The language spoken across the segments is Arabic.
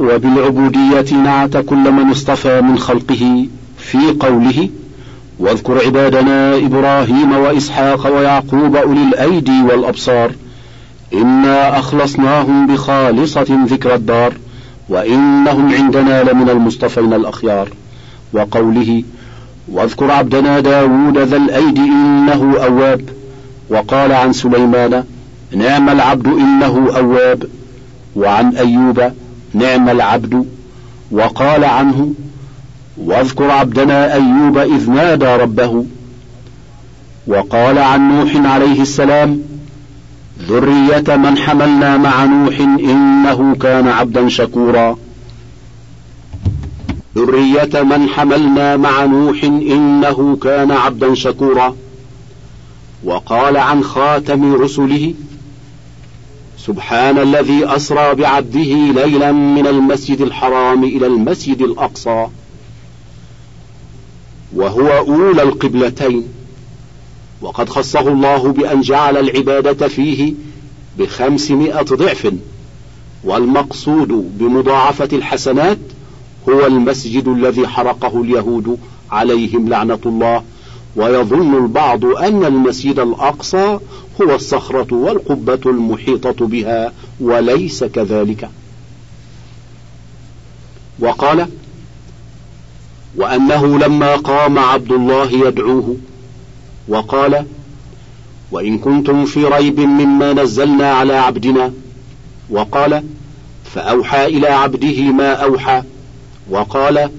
وبالعبودية نعت كل من اصطفى من خلقه في قوله واذكر عبادنا إبراهيم وإسحاق ويعقوب أولي الأيدي والأبصار إنا أخلصناهم بخالصة ذكر الدار وإنهم عندنا لمن المصطفين الأخيار وقوله واذكر عبدنا داود ذا الأيد إنه أواب وقال عن سليمان نعم العبد إنه أواب وعن أيوب نعم العبد. وقال عنه واذكر عبدنا أيوب إذ نادى ربه. وقال عن نوح عليه السلام ذرية من حملنا مع نوح إنه كان عبدا شكورا. ذرية من حملنا مع نوح إنه كان عبدا شكورا. وقال عن خاتم رسله سبحان الذي أسرى بعبده ليلا من المسجد الحرام إلى المسجد الأقصى وهو أولى القبلتين وقد خصه الله بأن جعل العبادة فيه بخمسمائة ضعف والمقصود بمضاعفة الحسنات هو المسجد الذي حرقه اليهود عليهم لعنة الله ويظن البعض أن المسجد الأقصى هو الصخرة والقبة المحيطة بها وليس كذلك. وقال وأنه لما قام عبد الله يدعوه وقال وإن كنتم في ريب مما نزلنا على عبدنا وقال فأوحى إلى عبده ما أوحى وقال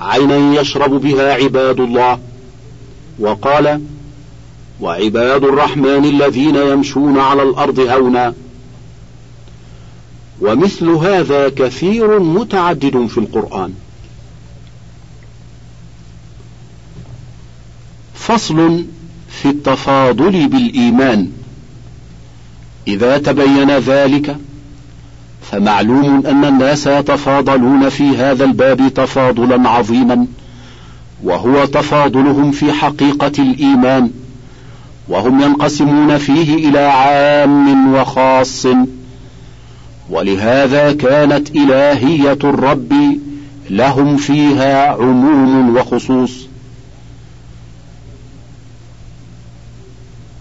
عينا يشرب بها عباد الله. وقال وعباد الرحمن الذين يمشون على الأرض هونا. ومثل هذا كثير متعدد في القرآن. فصل في التفاضل بالإيمان. إذا تبين ذلك فمعلوم أن الناس يتفاضلون في هذا الباب تفاضلا عظيما. وهو تفاضلهم في حقيقة الإيمان وهم ينقسمون فيه إلى عام وخاص. ولهذا كانت إلهية الرب لهم فيها عموم وخصوص.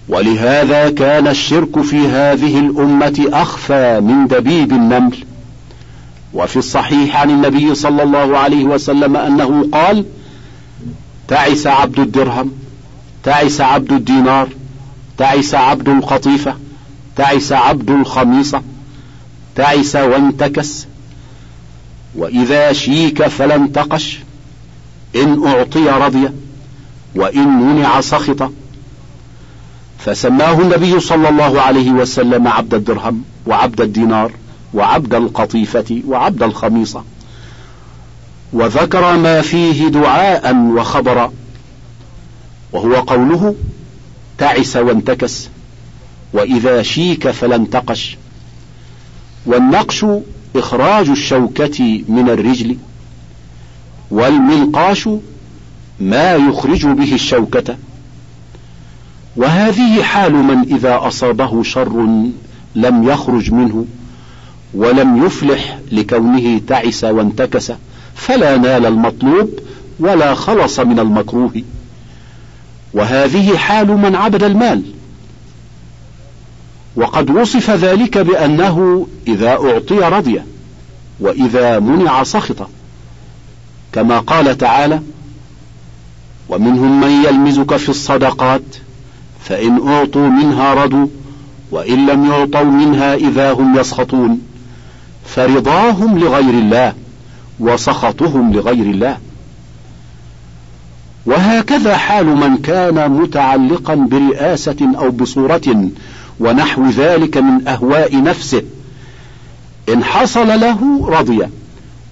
ولهذا كان الشرك في هذه الأمة أخفى من دبيب النمل. وفي الصحيح عن النبي صلى الله عليه وسلم أنه قال تعس عبد الدرهم تعس عبد الدينار تعس عبد القطيفة تعس عبد الخميصة تعس وانتكس. وإذا شيك فلا انتقش إن أعطي رضي وإن منع سخط. فسماه النبي صلى الله عليه وسلم عبد الدرهم وعبد الدينار وعبد القطيفة وعبد الخميصة. وذكر ما فيه دعاء وخبرا وهو قوله تعس وانتكس وإذا شيك فلا انتقش والنقش إخراج الشوكة من الرجل والمنقاش ما يخرج به الشوكة. وهذه حال من إذا أصابه شر لم يخرج منه ولم يفلح لكونه تعس وانتكس. فلا نال المطلوب ولا خلص من المكروه. وهذه حال من عبد المال. وقد وصف ذلك بأنه إذا أعطي رضي وإذا منع سخط. كما قال تعالى ومنهم من يلمزك في الصدقات فإن أعطوا منها رضوا وإن لم يعطوا منها إذا هم يسخطون. فرضاهم لغير الله. وسخطهم لغير الله. وهكذا حال من كان متعلقا برئاسة أو بصورة ونحو ذلك من أهواء نفسه. إن حصل له رضي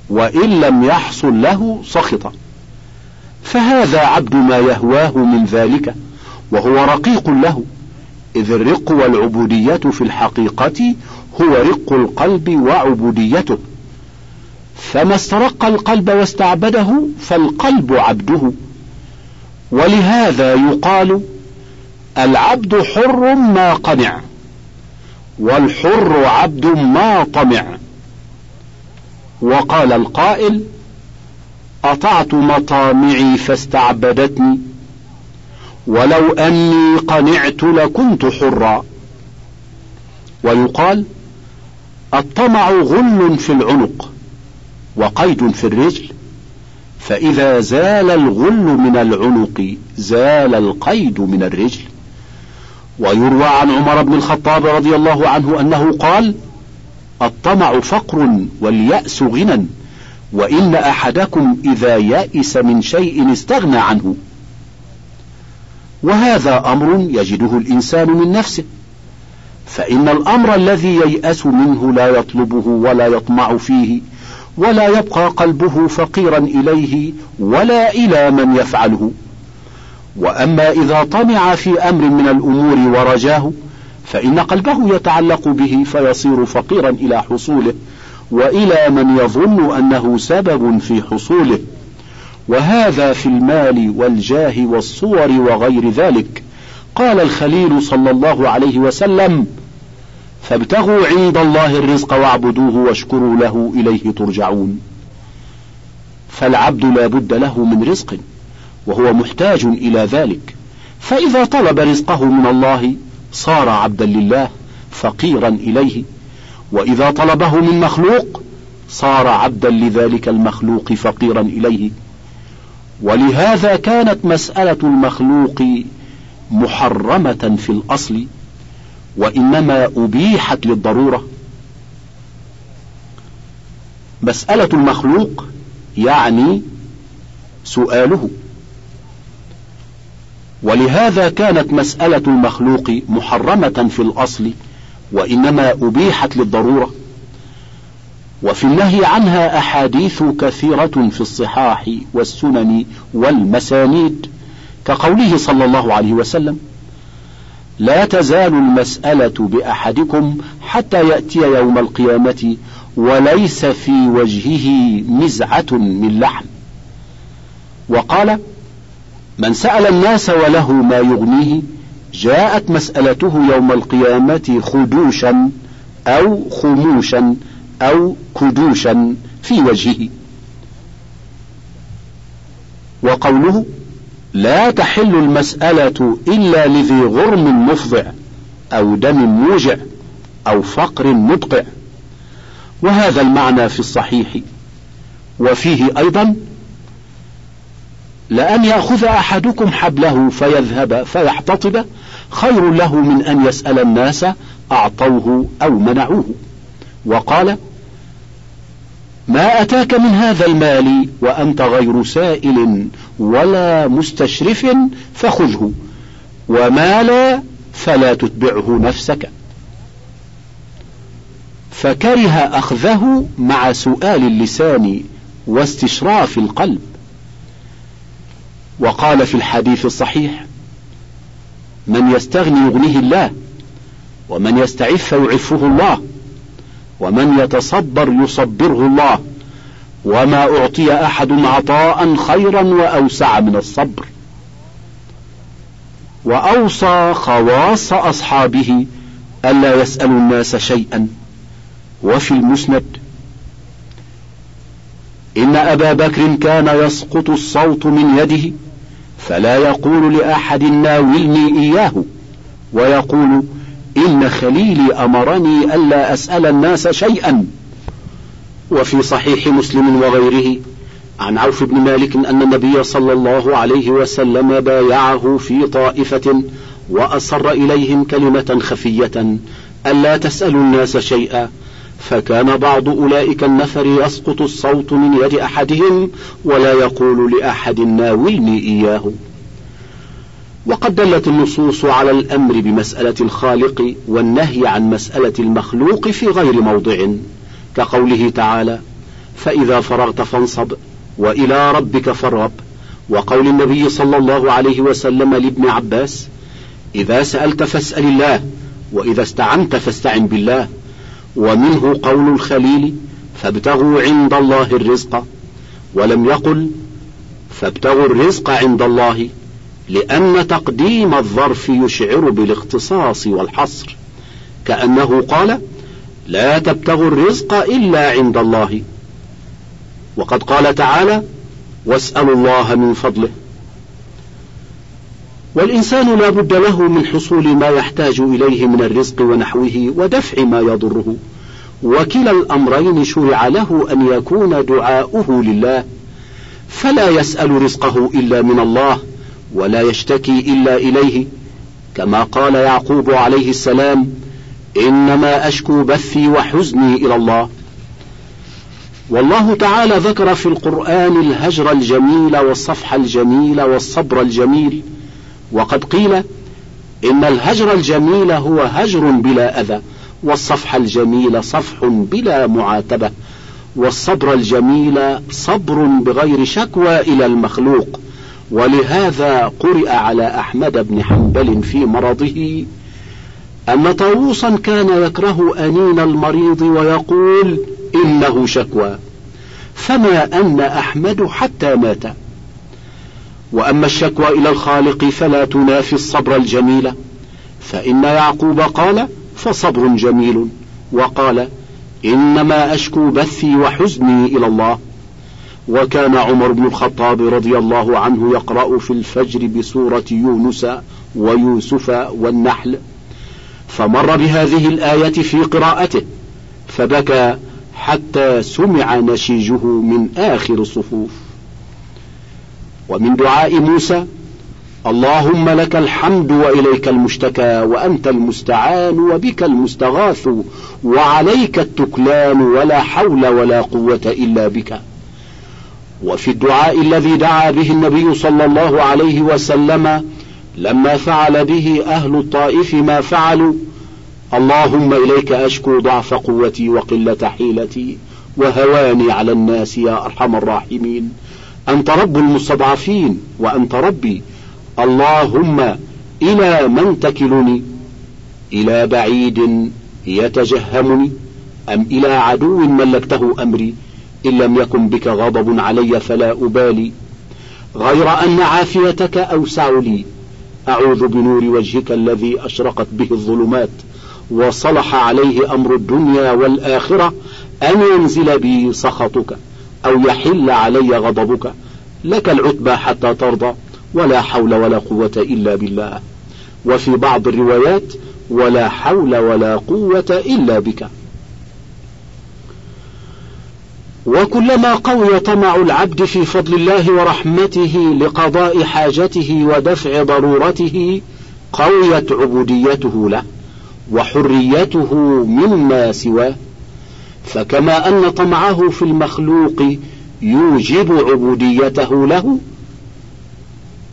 وإن لم يحصل له سخط. فهذا عبد ما يهواه من ذلك وهو رقيق له. إذ الرق والعبودية في الحقيقة هو رق القلب وعبوديته. فما استرق القلب واستعبده فالقلب عبده. ولهذا يقال العبد حر ما قنع والحر عبد ما طمع. وقال القائل أطعت مطامعي فاستعبدتني ولو أني قنعت لكنت حرا. ويقال الطمع غل في العنق. وقيد في الرجل فإذا زال الغل من العنق زال القيد من الرجل. ويروى عن عمر بن الخطاب رضي الله عنه أنه قال الطمع فقر واليأس غنى وإن أحدكم إذا يأس من شيء استغنى عنه. وهذا أمر يجده الإنسان من نفسه فإن الأمر الذي ييأس منه لا يطلبه ولا يطمع فيه. ولا يبقى قلبه فقيرا إليه ولا إلى من يفعله. وأما إذا طمع في أمر من الأمور ورجاه فإن قلبه يتعلق به فيصير فقيرا إلى حصوله وإلى من يظن أنه سبب في حصوله. وهذا في المال والجاه والصور وغير ذلك. قال الخليل صلى الله عليه وسلم فابتغوا عند الله الرزق واعبدوه واشكروا له إليه ترجعون. فالعبد لا بد له من رزق وهو محتاج إلى ذلك. فإذا طلب رزقه من الله صار عبدا لله فقيرا إليه. وإذا طلبه من مخلوق صار عبدا لذلك المخلوق فقيرا إليه. ولهذا كانت مسألة المخلوق محرمة في الأصل. وإنما أبيحت للضرورة. مسألة المخلوق يعني سؤاله. ولهذا كانت مسألة المخلوق محرمة في الأصل وإنما أبيحت للضرورة. وفي النهي عنها أحاديث كثيرة في الصحاح والسنن والمسانيد كقوله صلى الله عليه وسلم لا تزال المسألة بأحدكم حتى يأتي يوم القيامة وليس في وجهه مزعة من لحم. وقال من سأل الناس وله ما يغنيه جاءت مسألته يوم القيامة خدوشا أو خموشا أو كدوشا في وجهه. وقوله لا تحل المسألة إلا لذي غرم مفضع أو دم موجع أو فقر مدقع وهذا المعنى في الصحيح. وفيه أيضا لأن يأخذ أحدكم حبله فيذهب فيحتطب خير له من أن يسأل الناس أعطوه أو منعوه. وقال ما أتاك من هذا المال وأنت غير سائل ولا مستشرف فخذه وما لا فلا تتبعه نفسك. فكره أخذه مع سؤال اللسان واستشراف القلب. وقال في الحديث الصحيح من يستغني يغنيه الله ومن يستعف يعفه الله. ومن يتصبر يصبره الله. وما أعطي أحد عطاء خيرا وأوسع من الصبر. وأوصى خواص أصحابه ألا يسألوا الناس شيئا. وفي المسند إن أبا بكر كان يسقط الصوت من يده فلا يقول لأحد ناولني إياه ويقول إن خليلي أمرني ألا أسأل الناس شيئا. وفي صحيح مسلم وغيره عن عوف بن مالك أن النبي صلى الله عليه وسلم بايعه في طائفة وأصر إليهم كلمة خفية ألا تسألوا الناس شيئا. فكان بعض أولئك النفر يسقط الصوت من يد أحدهم ولا يقول لأحد ناولني إياه. وقد دلت النصوص على الأمر بمسألة الخالق والنهي عن مسألة المخلوق في غير موضع. كقوله تعالى فإذا فرغت فانصب وإلى ربك فارغب وقول النبي صلى الله عليه وسلم لابن عباس إذا سألت فاسأل الله وإذا استعنت فاستعن بالله ومنه قول الخليل فابتغوا عند الله الرزق ولم يقل فابتغوا الرزق عند الله لأن تقديم الظرف يشعر بالاختصاص والحصر. كأنه قال لا تبتغوا الرزق إلا عند الله. وقد قال تعالى واسألوا الله من فضله. والإنسان لا بد له من حصول ما يحتاج إليه من الرزق ونحوه ودفع ما يضره. وكلا الأمرين شرع له أن يكون دعاؤه لله فلا يسأل رزقه إلا من الله. ولا يشتكي إلا إليه كما قال يعقوب عليه السلام إنما أشكو بثي وحزني إلى الله. والله تعالى ذكر في القرآن الهجر الجميل والصفح الجميل والصبر الجميل وقد قيل إن الهجر الجميل هو هجر بلا أذى والصفح الجميل صفح بلا معاتبة والصبر الجميل صبر بغير شكوى إلى المخلوق. ولهذا قرئ على أحمد بن حنبل في مرضه أن طاووسا كان يكره أنين المريض ويقول إنه شكوى فما أن أحمد حتى مات. وأما الشكوى إلى الخالق فلا تنافي الصبر الجميل فإن يعقوب قال فصبر جميل وقال إنما أشكو بثي وحزني إلى الله. وكان عمر بن الخطاب رضي الله عنه يقرأ في الفجر بسورة يونس ويوسف والنحل فمر بهذه الآية في قراءته فبكى حتى سمع نشيجه من آخر الصفوف ومن دعاء موسى اللهم لك الحمد وإليك المشتكى وأنت المستعان وبك المستغاث وعليك التكلان ولا حول ولا قوة إلا بك. وفي الدعاء الذي دعا به النبي صلى الله عليه وسلم لما فعل به أهل الطائف ما فعلوا اللهم إليك أشكو ضعف قوتي وقلة حيلتي وهواني على الناس يا أرحم الراحمين. أنت رب المستضعفين وأنت ربي. اللهم إلى من تكلني؟ إلى بعيد يتجهمني؟ أم إلى عدو ملكته أمري؟ إن لم يكن بك غضب علي فلا أبالي. غير أن عافيتك أوسع لي. أعوذ بنور وجهك الذي أشرقت به الظلمات. وصلح عليه أمر الدنيا والآخرة. أن ينزل بي سخطك أو يحل علي غضبك. لك العتبى حتى ترضى. ولا حول ولا قوة إلا بالله. وفي بعض الروايات ولا حول ولا قوة إلا بك. وكلما قوي طمع العبد في فضل الله ورحمته لقضاء حاجته ودفع ضرورته قويت عبوديته له وحريته مما سواه. فكما أن طمعه في المخلوق يوجب عبوديته له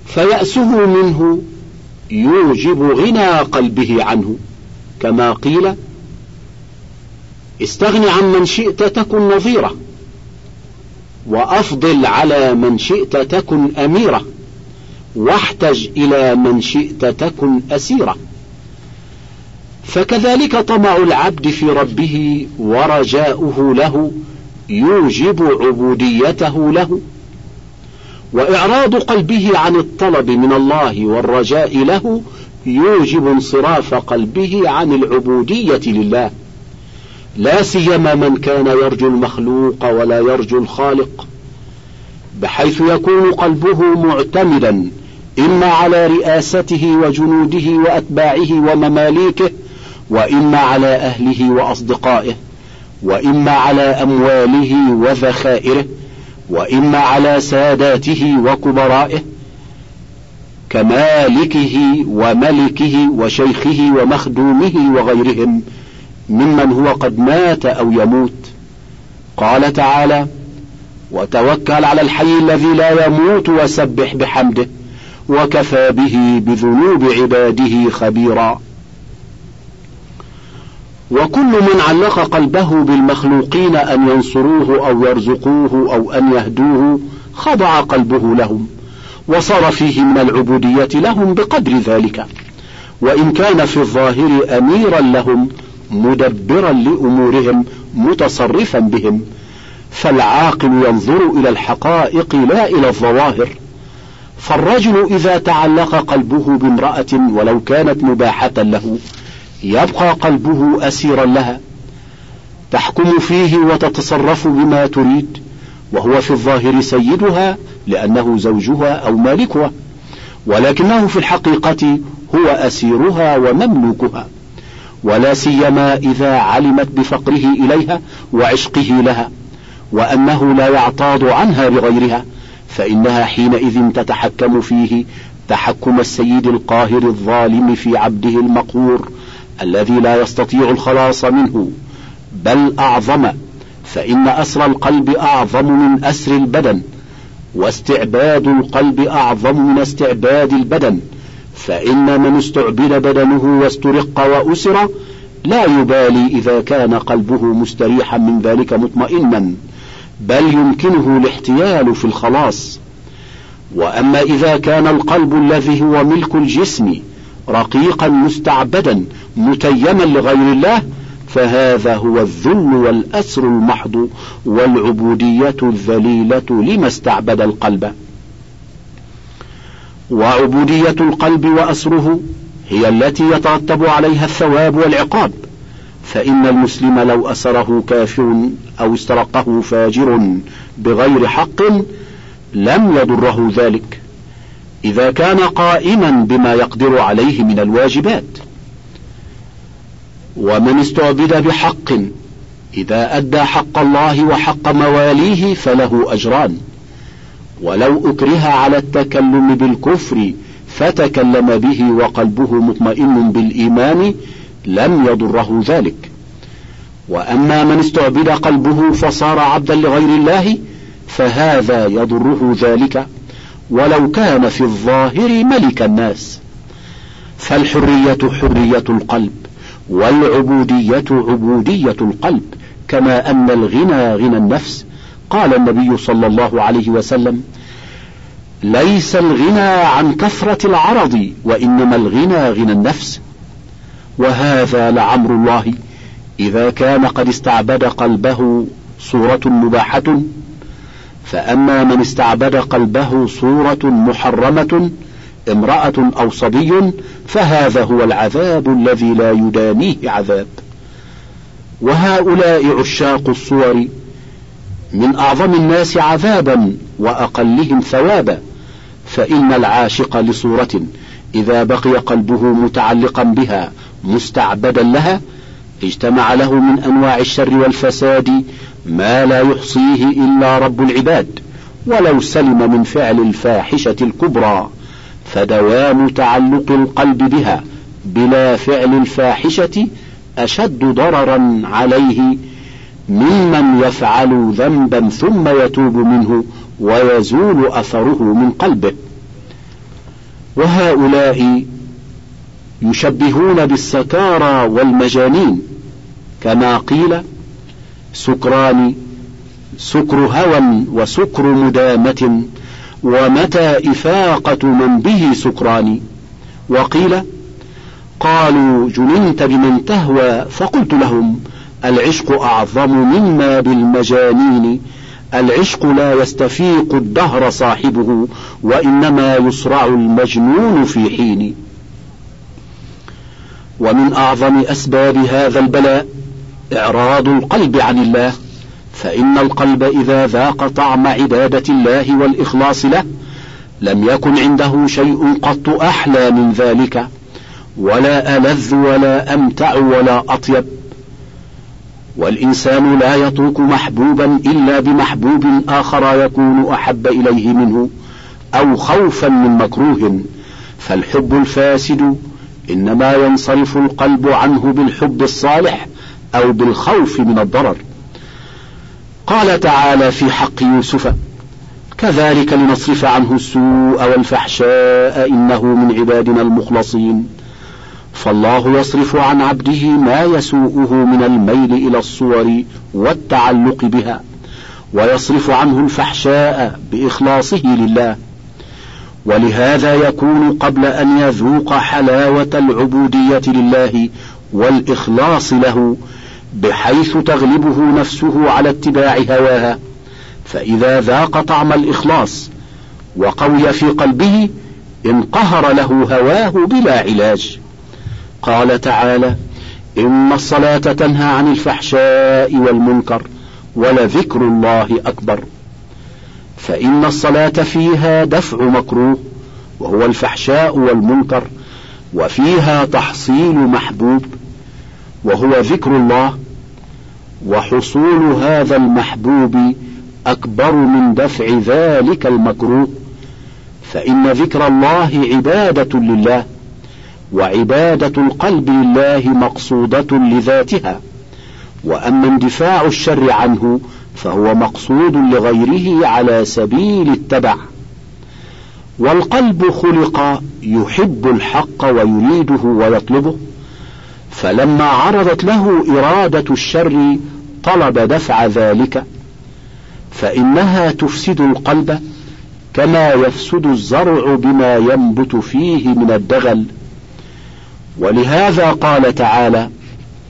فيأسه منه يوجب غنى قلبه عنه. كما قيل استغن عن من شئت تكن نظيره وأفضل على من شئت تكن أميرة واحتج إلى من شئت تكن أسيرة فكذلك طمع العبد في ربه ورجاؤه له يوجب عبوديته له. وإعراض قلبه عن الطلب من الله والرجاء له يوجب انصراف قلبه عن العبودية لله. لا سيما من كان يرجو المخلوق ولا يرجو الخالق بحيث يكون قلبه معتمدا إما على رئاسته وجنوده وأتباعه ومماليكه وإما على أهله وأصدقائه وإما على أمواله وذخائره وإما على ساداته وكبرائه كمالكه وملكه وشيخه ومخدومه وغيرهم. ممن هو قد مات أو يموت. قال تعالى وتوكل على الحي الذي لا يموت وسبح بحمده وكفى به بذنوب عباده خبيرا. وكل من علق قلبه بالمخلوقين أن ينصروه أو يرزقوه أو أن يهدوه خضع قلبه لهم وصار فيه من العبودية لهم بقدر ذلك. وإن كان في الظاهر أميرا لهم مدبرا لأمورهم متصرفا بهم. فالعاقل ينظر إلى الحقائق لا إلى الظواهر. فالرجل إذا تعلق قلبه بامرأة ولو كانت مباحة له يبقى قلبه أسيرا لها. تحكم فيه وتتصرف بما تريد وهو في الظاهر سيدها لأنه زوجها أو مالكها. ولكنه في الحقيقة هو أسيرها ومملوكها. ولا سيما إذا علمت بفقره إليها وعشقه لها وأنه لا يعتاض عنها بغيرها فإنها حينئذ تتحكم فيه تحكم السيد القاهر الظالم في عبده المقهور الذي لا يستطيع الخلاص منه بل أعظم فإن أسر القلب أعظم من أسر البدن واستعباد القلب أعظم من استعباد البدن فإن من استعبد بدنه واسترق وأسر لا يبالي إذا كان قلبه مستريحا من ذلك مطمئنا بل يمكنه الاحتيال في الخلاص. وأما إذا كان القلب الذي هو ملك الجسم رقيقا مستعبدا متيما لغير الله فهذا هو الذل والأسر المحض والعبودية الذليلة لما استعبد القلب. وعبودية القلب وأسره هي التي يترتب عليها الثواب والعقاب فإن المسلم لو أسره كافر أو استرقه فاجر بغير حق لم يضره ذلك إذا كان قائما بما يقدر عليه من الواجبات. ومن استعبد بحق إذا أدى حق الله وحق مواليه فله أجران. ولو أكره على التكلم بالكفر فتكلم به وقلبه مطمئن بالإيمان لم يضره ذلك. وأما من استعبد قلبه فصار عبدا لغير الله فهذا يضره ذلك ولو كان في الظاهر ملك الناس. فالحرية حرية القلب والعبودية عبودية القلب كما أن الغنى غنى النفس قال النبي صلى الله عليه وسلم ليس الغنى عن كثرة العرض وإنما الغنى غنى النفس. وهذا لعمر الله إذا كان قد استعبد قلبه صورة مباحة فأما من استعبد قلبه صورة محرمة امرأة أو صبي فهذا هو العذاب الذي لا يدانيه عذاب. وهؤلاء عشاق الصور من أعظم الناس عذابا وأقلهم ثوابا فإن العاشق لصورة إذا بقي قلبه متعلقا بها مستعبدا لها اجتمع له من أنواع الشر والفساد ما لا يحصيه إلا رب العباد. ولو سلم من فعل الفاحشة الكبرى فدوام تعلق القلب بها بلا فعل الفاحشة أشد ضررا عليه ممن يفعل ذنبا ثم يتوب منه ويزول أثره من قلبه. وهؤلاء يشبهون بالسكارى والمجانين كما قيل سكران سكر هوى وسكر مدامة ومتى إفاقة من به سكران. وقيل قالوا جننت بمن تهوى فقلت لهم العشق أعظم مما بالمجانين العشق لا يستفيق الدهر صاحبه وإنما يصرع المجنون في حين. ومن أعظم أسباب هذا البلاء إعراض القلب عن الله فإن القلب إذا ذاق طعم عبادة الله والإخلاص له لم يكن عنده شيء قط أحلى من ذلك ولا ألذ ولا أمتع ولا أطيب. والإنسان لا يترك محبوبا إلا بمحبوب آخر يكون أحب إليه منه أو خوفا من مكروه. فالحب الفاسد إنما ينصرف القلب عنه بالحب الصالح أو بالخوف من الضرر. قال تعالى في حق يوسف كذلك لنصرف عنه السوء والفحشاء إنه من عبادنا المخلصين. فالله يصرف عن عبده ما يسوءه من الميل إلى الصور والتعلق بها ويصرف عنه الفحشاء بإخلاصه لله. ولهذا يكون قبل أن يذوق حلاوة العبودية لله والإخلاص له بحيث تغلبه نفسه على اتباع هواها. فإذا ذاق طعم الإخلاص وقوي في قلبه انقهر له هواه بلا علاج. قال تعالى إن الصلاة تنهى عن الفحشاء والمنكر ولذكر الله أكبر. فإن الصلاة فيها دفع مكروه وهو الفحشاء والمنكر وفيها تحصيل محبوب وهو ذكر الله وحصول هذا المحبوب أكبر من دفع ذلك المكروه. فإن ذكر الله عبادة لله وعبادة القلب لله مقصودة لذاتها. وأما اندفاع الشر عنه فهو مقصود لغيره على سبيل التبع. والقلب خلق يحب الحق ويريده ويطلبه فلما عرضت له إرادة الشر طلب دفع ذلك فإنها تفسد القلب كما يفسد الزرع بما ينبت فيه من الدغل. ولهذا قال تعالى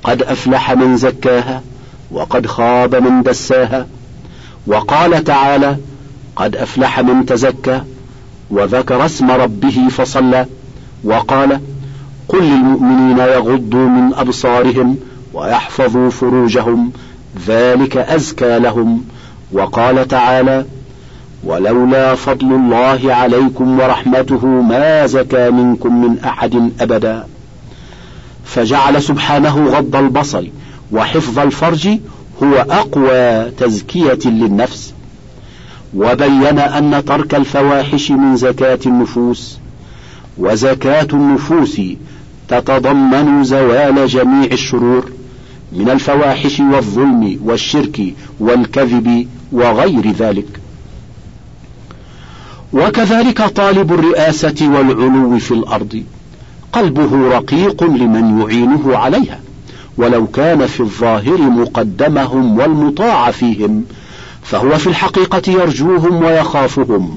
قد أفلح من زكاها وقد خاب من دساها. وقال تعالى قد أفلح من تزكى وذكر اسم ربه فصلى. وقال قل للمؤمنين يغضوا من أبصارهم ويحفظوا فروجهم ذلك أزكى لهم. وقال تعالى ولولا فضل الله عليكم ورحمته ما زكى منكم من أحد أبدا. فجعل سبحانه غض البصر وحفظ الفرج هو أقوى تزكية للنفس. وبين أن ترك الفواحش من زكاة النفوس وزكاة النفوس تتضمن زوال جميع الشرور من الفواحش والظلم والشرك والكذب وغير ذلك. وكذلك طالب الرئاسة والعلو في الأرض. قلبه رقيق لمن يعينه عليها. ولو كان في الظاهر مقدمهم والمطاع فيهم فهو في الحقيقة يرجوهم ويخافهم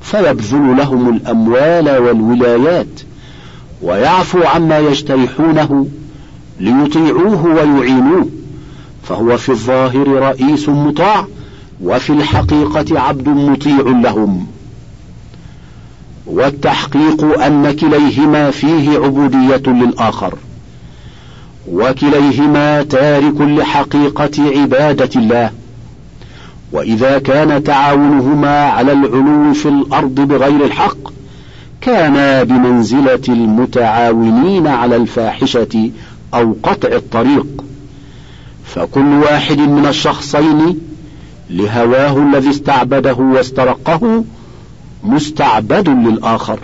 فيبذل لهم الأموال والولايات ويعفو عما يجترحونه ليطيعوه ويعينوه فهو في الظاهر رئيس مطاع وفي الحقيقة عبد مطيع لهم. والتحقيق أن كليهما فيه عبودية للآخر وكليهما تارك لحقيقة عبادة الله. وإذا كان تعاونهما على العلو في الأرض بغير الحق كانا بمنزلة المتعاونين على الفاحشة أو قطع الطريق. فكل واحد من الشخصين لهواه الذي استعبده واسترقه مستعبد للآخر.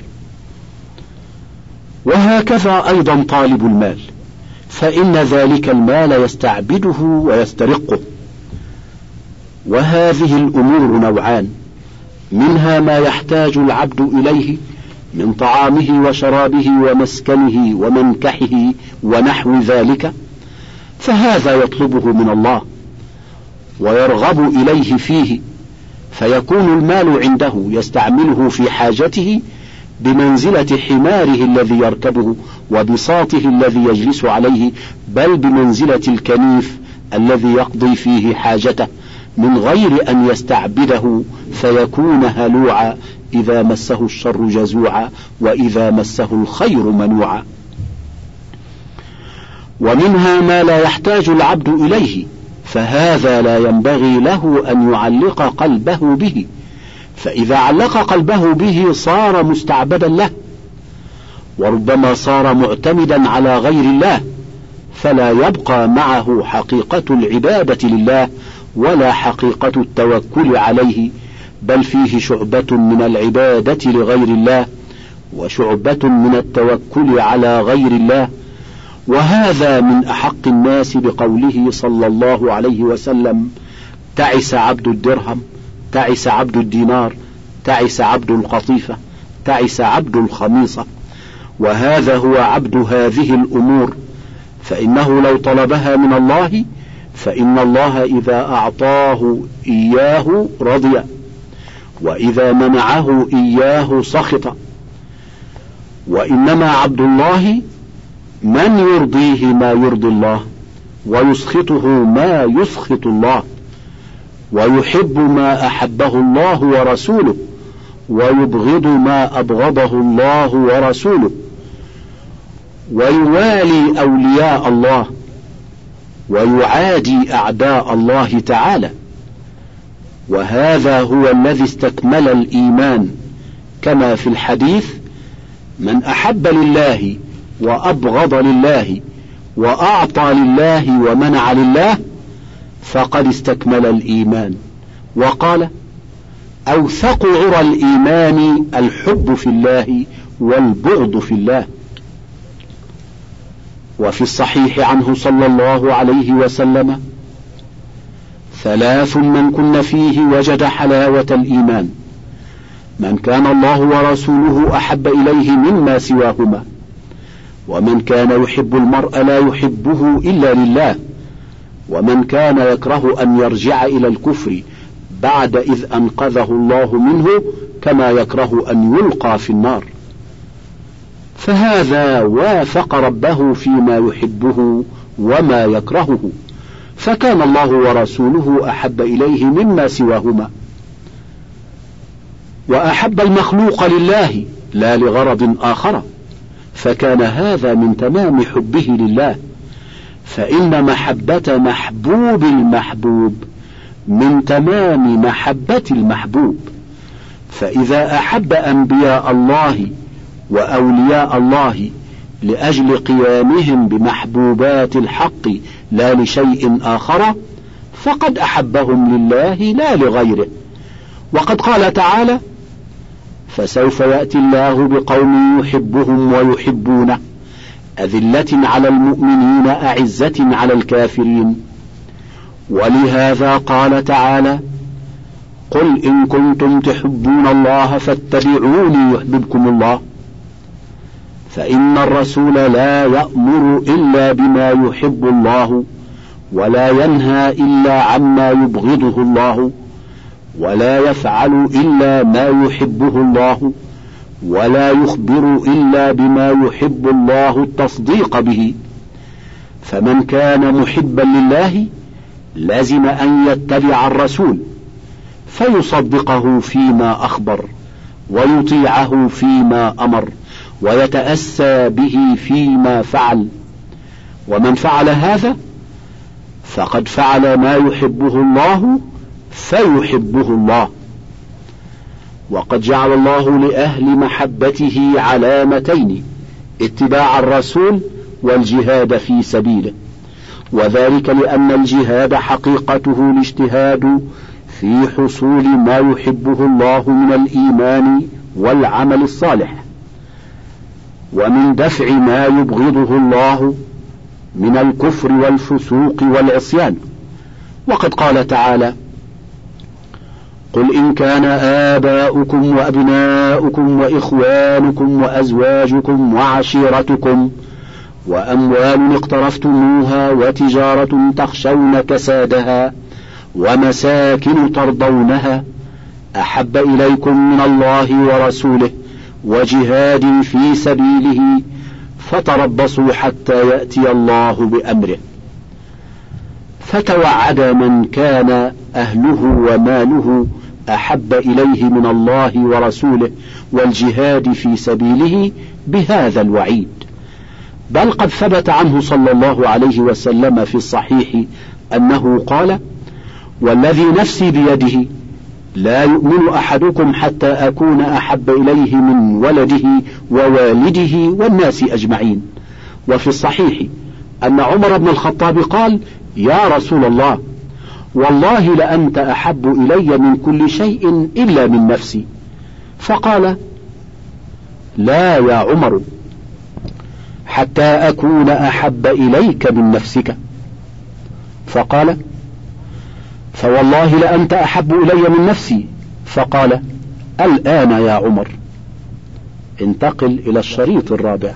وهكذا أيضا طالب المال. فإن ذلك المال يستعبده ويسترقه. وهذه الأمور نوعان. منها ما يحتاج العبد إليه من طعامه وشرابه ومسكنه ومنكحه ونحو ذلك. فهذا يطلبه من الله ويرغب إليه فيه. فيكون المال عنده يستعمله في حاجته بمنزلة حماره الذي يركبه وبساطه الذي يجلس عليه بل بمنزلة الكنيف الذي يقضي فيه حاجته من غير أن يستعبده فيكون هلوعا إذا مسه الشر جزوعا وإذا مسه الخير منوعا. ومنها ما لا يحتاج العبد إليه فهذا لا ينبغي له أن يعلق قلبه به. فإذا علق قلبه به صار مستعبدا له. وربما صار معتمدا على غير الله فلا يبقى معه حقيقة العبادة لله ولا حقيقة التوكل عليه بل فيه شعبة من العبادة لغير الله وشعبة من التوكل على غير الله وهذا من أحق الناس بقوله صلى الله عليه وسلم تعس عبد الدرهم تعس عبد الدينار تعس عبد القطيفة تعس عبد الخميصة. وهذا هو عبد هذه الأمور. فإنه لو طلبها من الله فإن الله إذا أعطاه إياه رضي. وإذا منعه إياه سخط. وإنما عبد الله من يرضيه ما يرضي الله ويسخطه ما يسخط الله ويحب ما أحبه الله ورسوله ويبغض ما أبغضه الله ورسوله ويوالي أولياء الله ويعادي أعداء الله تعالى. وهذا هو الذي استكمل الإيمان كما في الحديث من أحب لله وأبغض لله وأعطى لله ومنع لله فقد استكمل الإيمان. وقال أوثق عرى الإيمان الحب في الله والبغض في الله. وفي الصحيح عنه صلى الله عليه وسلم ثلاث من كن فيه وجد حلاوة الإيمان. من كان الله ورسوله أحب إليه مما سواهما. ومن كان يحب المرء لا يحبه إلا لله ومن كان يكره أن يرجع إلى الكفر بعد إذ أنقذه الله منه كما يكره أن يلقى في النار. فهذا وافق ربه فيما يحبه وما يكرهه فكان الله ورسوله أحب إليه مما سواهما. وأحب المخلوق لله لا لغرض آخر. فكان هذا من تمام حبه لله. فإن محبة محبوب المحبوب من تمام محبة المحبوب. فإذا أحب أنبياء الله وأولياء الله لأجل قيامهم بمحبوبات الحق لا لشيء آخر فقد أحبهم لله لا لغيره. وقد قال تعالى فسوف يأتي الله بقوم يحبهم ويحبونه أذلة على المؤمنين أعزة على الكافرين. ولهذا قال تعالى قل إن كنتم تحبون الله فاتبعوني يحببكم الله. فإن الرسول لا يأمر إلا بما يحب الله ولا ينهى إلا عما يبغضه الله. ولا يفعل إلا ما يحبه الله ولا يخبر إلا بما يحب الله التصديق به. فمن كان محبا لله لزم أن يتبع الرسول فيصدقه فيما أخبر ويطيعه فيما أمر ويتأسى به فيما فعل. ومن فعل هذا فقد فعل ما يحبه الله فيحبه الله. وقد جعل الله لأهل محبته علامتين اتباع الرسول والجهاد في سبيله. وذلك لأن الجهاد حقيقته الاجتهاد في حصول ما يحبه الله من الإيمان والعمل الصالح. ومن دفع ما يبغضه الله من الكفر والفسوق والعصيان. وقد قال تعالى قل إن كان آباؤكم وأبناؤكم وإخوانكم وأزواجكم وعشيرتكم وأموال اقترفتموها وتجارة تخشون كسادها ومساكن ترضونها أحب إليكم من الله ورسوله وجهاد في سبيله فتربصوا حتى يأتي الله بأمره فتوعد من كان أهله وماله أحب إليه من الله ورسوله والجهاد في سبيله بهذا الوعيد. بل قد ثبت عنه صلى الله عليه وسلم في الصحيح أنه قال والذي نفسي بيده لا يؤمن أحدكم حتى أكون أحب إليه من ولده ووالده والناس أجمعين. وفي الصحيح أن عمر بن الخطاب قال يا رسول الله والله لأنت أحب إلي من كل شيء إلا من نفسي. فقال لا يا عمر حتى أكون أحب إليك من نفسك. فقال فوالله لأنت أحب إلي من نفسي. فقال الآن يا عمر انتقل إلى الشريط الرابع.